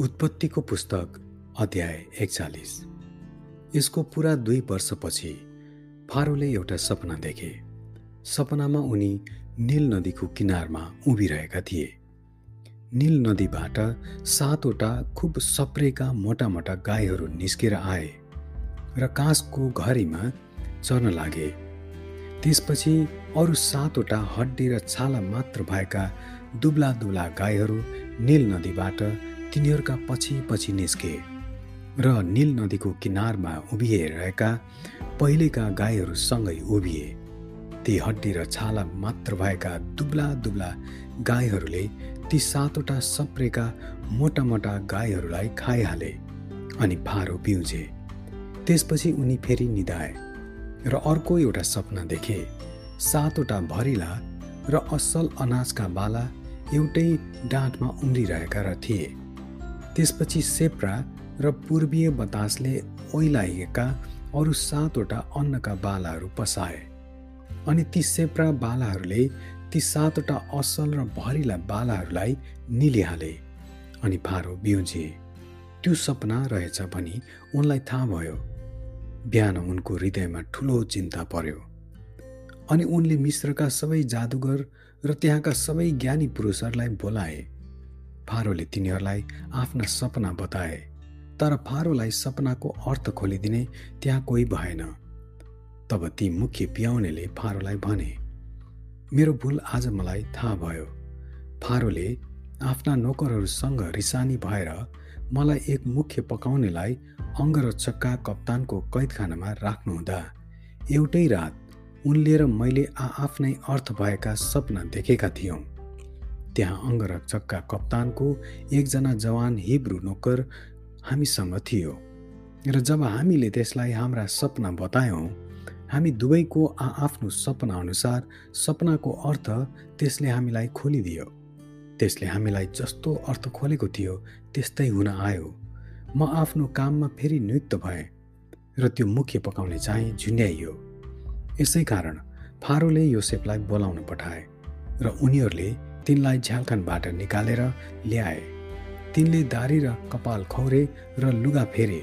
उत्पत्तिको पुस्तक अध्याय एकचालिस। यसको पुरा दुई वर्षपछि फारोले एउटा सपना देखे। सपनामा उनी निल नदीको किनारमा उभिरहेका थिए। निल नदीबाट सातवटा खुब सप्रेका मोटा मोटा गाईहरू निस्केर आए र काँसको घरीमा चर्न लागे। त्यसपछि अरू सातवटा हड्डी र छाला मात्र भएका दुब्ला दुब्ला गाईहरू निल नदीबाट तिनीहरूका पछि पछि निस्के र निल नदीको किनारमा उभिएरहेका पहिलेका गाईहरूसँगै उभिए। ती हड्डी र छाला मात्र भएका दुब्ला दुब्ला गाईहरूले ती सातवटा सप्रेका मोटा मोटा गाईहरूलाई खाइहाले अनि फारो पिउजे। त्यसपछि उनी फेरि निधाए र अर्को एउटा सपना देखे। सातवटा भरिला र असल अनाजका बाला एउटै डाँठमा उम्रिरहेका र थिए। त्यसपछि सेप्रा र पूर्वीय बतासले ओइलाइएका अरू सातवटा अन्नका बालाहरू पसाए। अनि ती सेप्रा बालाहरूले ती सातवटा असल र भरिला बालाहरूलाई निलिहाले अनि फारो बिउजे। त्यो सपना रहेछ भनी उनलाई थाहा भयो। बिहान उनको हृदयमा ठुलो चिन्ता पर्यो। अनि उनले मिश्रका सबै जादुगर र त्यहाँका सबै ज्ञानी पुरुषहरूलाई बोलाए। फारोले तिनीहरूलाई आफ्ना सपना बताए तर फारोलाई सपनाको अर्थ खोलिदिने त्यहाँ कोही भएन। तब ती मुख्य पियाउनेले फारोलाई भने मेरो भुल आज मलाई थाहा भयो। फारोले आफ्ना नोकरहरूसँग रिसानी भएर मलाई एक मुख्य पकाउनेलाई अङ्गरक्षकका कप्तानको कैदखानामा राख्नुहुँदा एउटै रात उनले र मैले आआफ्नै अर्थ भएका सपना देखेका थियौँ। त्यहाँ अङ्गरक्षकका कप्तानको एकजना जवान हिब्रू नोकर हामीसँग थियो। र जब हामीले त्यसलाई हाम्रा सपना बतायौँ हामी दुवैको आआफ्नो सपना अनुसार सपनाको अर्थ त्यसले हामीलाई खोलिदियो। त्यसले हामीलाई जस्तो अर्थ खोलेको थियो त्यस्तै हुन आयो। म आफ्नो काममा फेरि नियुक्त भएँ र त्यो मुख्य पकाउने चाहिँ झुन्ड्याइयो यसै कारण फारोले योसेफलाई बोलाउन पठाए र उनीहरूले तिनलाई झ्यालखानबाट निकालेर ल्याए। तिनले दारी र कपाल खौरे र लुगा फेरे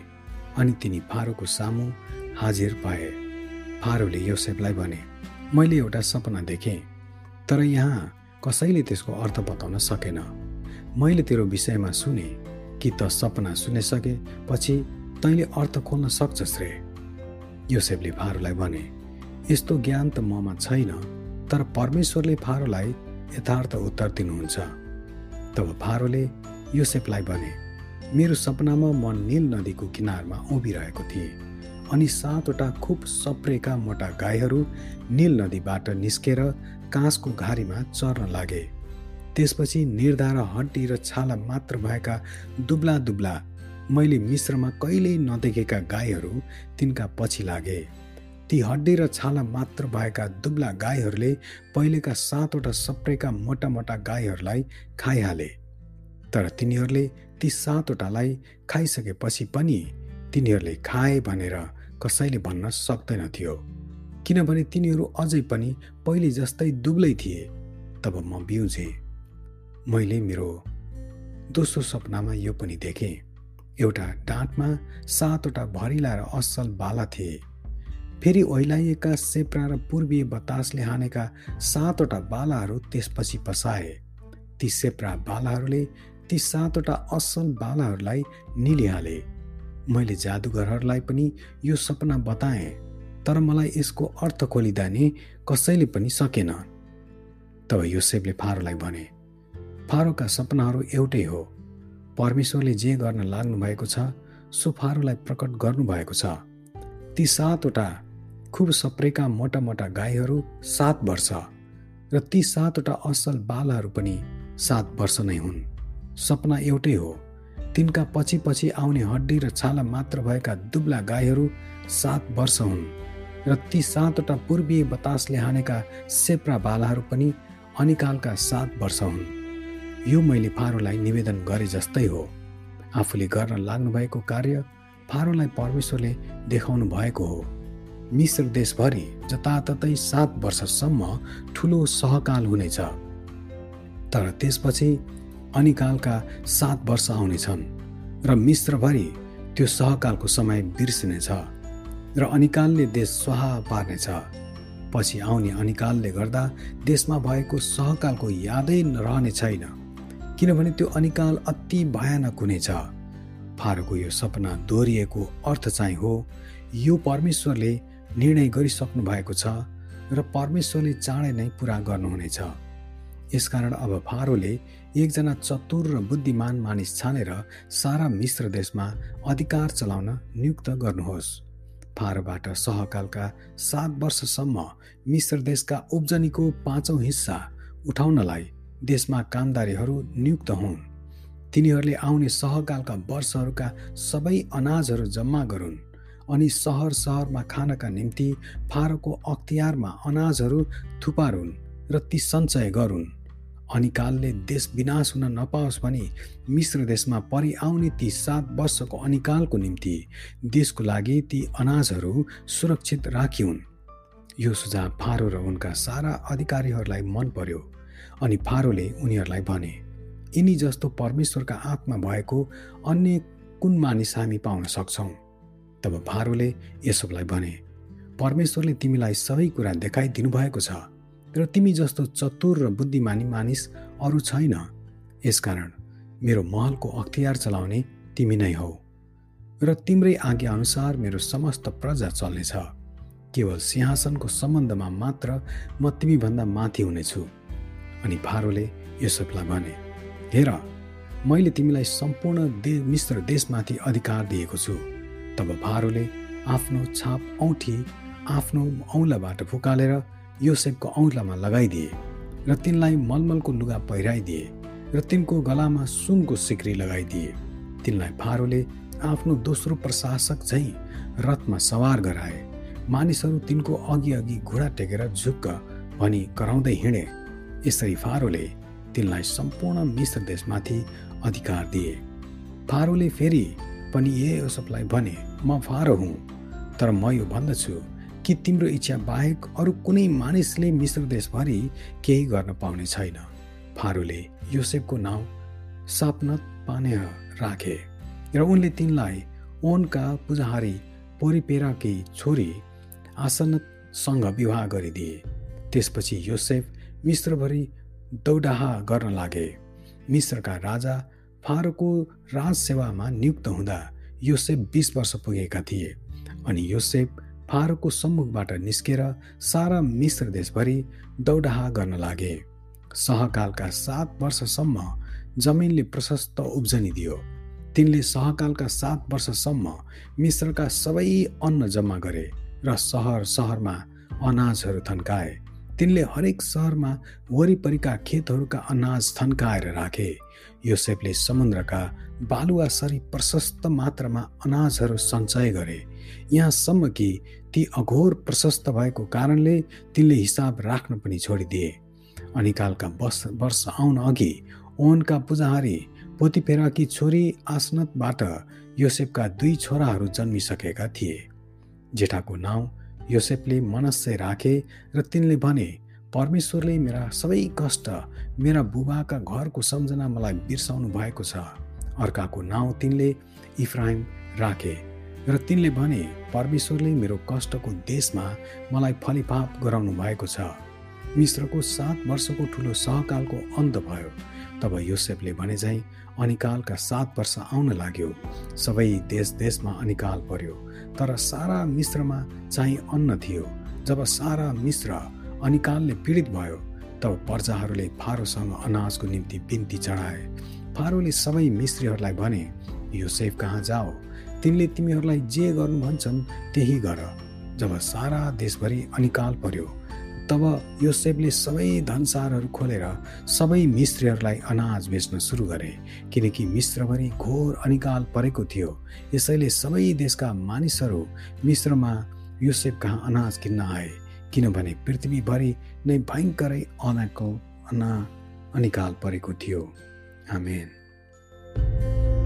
अनि तिनी फारोको सामु हाजिर पाए। फारोले योसेफलाई भने मैले एउटा सपना देखेँ तर यहाँ कसैले त्यसको अर्थ बताउन सकेन। मैले तेरो विषयमा सुने कि त सपना सुनिसके पछि तैँले अर्थ खोल्न सक्छस् रे? योसेफले फारोलाई भने यस्तो ज्ञान त ममा छैन तर परमेश्वरले फारोलाई यथार्थ उत्तर दिनुहुन्छ। तब फारोले योसेफलाई भने मेरो सपनामा म निल नदीको किनारमा उभिरहेको थिएँ अनि सातवटा खुब सप्रेका मोटा गाईहरू निल नदीबाट निस्केर काँसको घारीमा चर्न लागे। त्यसपछि निर्धार हड्डी र छाला मात्र भएका दुब्ला दुब्ला मैले मिश्रमा कहिल्यै नदेखेका गाईहरू तिनका पछि लागे। ती हड्डी र छाला मात्र भएका दुब्ला गाईहरूले पहिलेका सातवटा सप्रेका मोटा मोटा गाईहरूलाई खाइहाले। तर तिनीहरूले ती सातवटालाई खाइसकेपछि पनि तिनीहरूले खाए भनेर कसैले भन्न सक्दैन थियो। किनभने तिनीहरू अझै पनि पहिले जस्तै दुब्लै थिए। तब म बिउजे। मैले मेरो दोस्रो सपनामा यो पनि देखेँ। एउटा डाँटमा सातवटा भरिला र असल बाला थिए। फेरि ओइलाइएका सेप्रा र पूर्वीय बतासले हानेका सातवटा बालाहरू त्यसपछि पसाए। ती सेप्रा बालाहरूले ती सातवटा असल बालाहरूलाई निलिहाले। मैले जादुगरहरूलाई पनि यो सपना बताएँ तर मलाई यसको अर्थ खोलिँदा नि कसैले पनि सकेन। तब योसेफले फारोलाई भने फारोका सपनाहरू एउटै हो। परमेश्वरले जे गर्न लाग्नु भएको छ सो फारोलाई प्रकट गर्नुभएको छ। ती सातवटा खुब सप्रेका मोटा मोटा गाईहरू सात वर्ष र ती सातवटा असल बालाहरू पनि सात वर्ष नै हुन्। सपना एउटै हो तिनका पछि पछि आउने हड्डी र छाला मात्र भएका दुब्ला गाईहरू सात वर्ष हुन् र ती सातवटा पूर्वीय बतासले हानेका सेप्रा बालाहरू पनि अनिकालका सात वर्ष हुन्। यो मैले फारोलाई निवेदन गरे जस्तै हो। आफूले गर्न लाग्नुभएको कार्य फारोलाई परमेश्वरले देखाउनु भएको हो। मिश्र देशभरि जताततै सात वर्षसम्म ठुलो सहकाल हुनेछ। तर त्यसपछि अनिकालका सात वर्ष आउनेछन् र मिश्रभरि त्यो सहकालको समय बिर्सिनेछ र अनिकालले देश स्वाहा पार्नेछ। पछि आउने अनिकालले गर्दा देशमा भएको सहकालको यादै रहने छैन किनभने त्यो अनिकाल अति भयानक हुनेछ। फारोको यो सपना दोहोरिएको अर्थ चाहिँ हो यो परमेश्वरले निर्णय गरिसक्नु भएको छ र परमेश्वरले चाँडै नै पुरा गर्नुहुनेछ। यसकारण अब फारोले एकजना चतुर र बुद्धिमान मानिस छानेर सारा मिश्र देशमा अधिकार चलाउन नियुक्त गर्नुहोस्। फारोबाट सहकालका सात वर्षसम्म मिश्र देशका उब्जनीको पाँचौँ हिस्सा उठाउनलाई देशमा कामदारीहरू नियुक्त हुन्। तिनीहरूले आउने सहकालका वर्षहरूका सबै अनाजहरू जम्मा गरून्। अनि सहर सहरमा खानका निम्ति फारोको अख्तियारमा अनाजहरू थुपारुन् र ती सञ्चय गरून्। अनिकालले देश विनाश हुन नपाओस् भने मिश्र देशमा परि आउने ती सात वर्षको अनिकालको निम्ति देशको लागि ती अनाजहरू सुरक्षित राखिउन्। यो सुझाव फारो र उनका सारा अधिकारीहरूलाई मन पर्यो अनि फारोले उनीहरूलाई भने यिनी जस्तो परमेश्वरका आत्मा भएको अन्य कुन मानिस हामी पाउन सक्छौँ? तब फारोले यसोलाई भने परमेश्वरले तिमीलाई सबै कुरा देखाइदिनु भएको छ र तिमी जस्तो चतुर र बुद्धिमानी मानिस अरू छैन। यसकारण मेरो महलको अख्तियार चलाउने तिमी नै हौ र तिम्रै आज्ञा अनुसार मेरो समस्त प्रजा चल्नेछ। केवल सिंहासनको सम्बन्धमा मात्र म तिमीभन्दा माथि हुनेछु। अनि फारोले यसोपलाई भने हेर मैले तिमीलाई सम्पूर्ण दे मिश्र देशमाथि अधिकार दिएको छु। तब फारोले आफ्नो छाप औँठी आफ्नो औँलाबाट फुकालेर योसेफको औँलामा लगाइदिए र तिनलाई मलमलको लुगा पहिराइदिए र तिनको गलामा सुनको सिक्री लगाइदिए। तिनलाई फारोले आफ्नो दोस्रो प्रशासक झैँ रथमा सवार गराए। मानिसहरू तिनको अघि अघि घुँडा टेकेर झुक्क भनी कराउँदै हिँडे। यसरी फारोले तिनलाई सम्पूर्ण मिश्र देशमाथि अधिकार दिए। फारोले फेरि पनि ए सबलाई भने म फारो हुँ तर म यो भन्दछु कि तिम्रो इच्छा बाहेक अरू कुनै मानिसले मिश्र देशभरि केही गर्न पाउने छैन। फारूले योसेफको नाउँ सापनत पाने राखे र उनले तिनलाई ओनका पुजाहारी पोरिपेराकी छोरी आसनतसँग विवाह गरिदिए। त्यसपछि योसेफ मिश्रभरि दौडाहा गर्न लागे। मिश्रका राजा फारोको राजसेवामा नियुक्त हुँदा योसेफ बिस वर्ष पुगेका थिए अनि योसेफ फारोको सम्मुखबाट निस्केर सारा मिश्र देशभरि दौडाहा गर्न लागे। सहकालका सात वर्षसम्म जमिनले प्रशस्त उब्जनी दियो। तिनले सहकालका सात वर्षसम्म मिश्रका सबै अन्न जम्मा गरे र सहर सहरमा अनाजहरू थन्काए। तिनले हरेक सहरमा वरिपरिका खेतहरूका अनाज थन्काएर राखे। योसेफले समुद्रका बालुवासरी प्रशस्त मात्रामा अनाजहरू सञ्चय गरे। यहाँसम्म कि ती अघोर प्रशस्त भएको कारणले तिनले हिसाब राख्न पनि छोडिदिए। अनिकालका वर्ष वर्ष आउन अघि ओनका पुजाहारी पोतिपेराकी छोरी आसनतबाट योसेफका दुई छोराहरू जन्मिसकेका थिए। जेठाको नाउँ योसेफले मनस्य राखे र तिनले भने परमेश्वरले मेरा सबै कष्ट मेरा बुबाका घरको सम्झना मलाई बिर्साउनु भएको छ। अर्काको नाउँ तिनले इफ्राइम राखे र तिनले भने परमेश्वरले मेरो कष्टको देशमा मलाई फलिफाप गराउनु भएको छ। मिश्रको सात वर्षको ठुलो सहकालको अन्त भयो। तब योसेफले भने चाहिँ अनिकालका सात वर्ष आउन लाग्यो। सबै देश देशमा अनिकाल पर्यो। तर सारा मिश्रमा चाहिँ अन्न थियो। जब सारा मिश्र अनिकालले पीडित भयो तब प्रजाहरूले फारोसँग अनाजको निम्ति बिन्ती चढाए। फारोले सबै मिस्त्रीहरूलाई भने योसेफ कहाँ जाओ? तिनले तिमीहरूलाई जे गर्नु भन्छन् त्यही गर। जब सारा देशभरि अनिकाल पर्यो तब योसेफले सबै धनसारहरू खोलेर सबै मिस्त्रीहरूलाई अनाज बेच्न सुरु गरे किनकि मिश्रभरि घोर अनिकाल परेको थियो। यसैले सबै देशका मानिसहरू मिश्रमा योसेफ कहाँ अनाज किन्न आए। किनभने पृथ्वीभरि नै भयङ्करै अनाको अना अनिकाल परेको थियो। आमेन।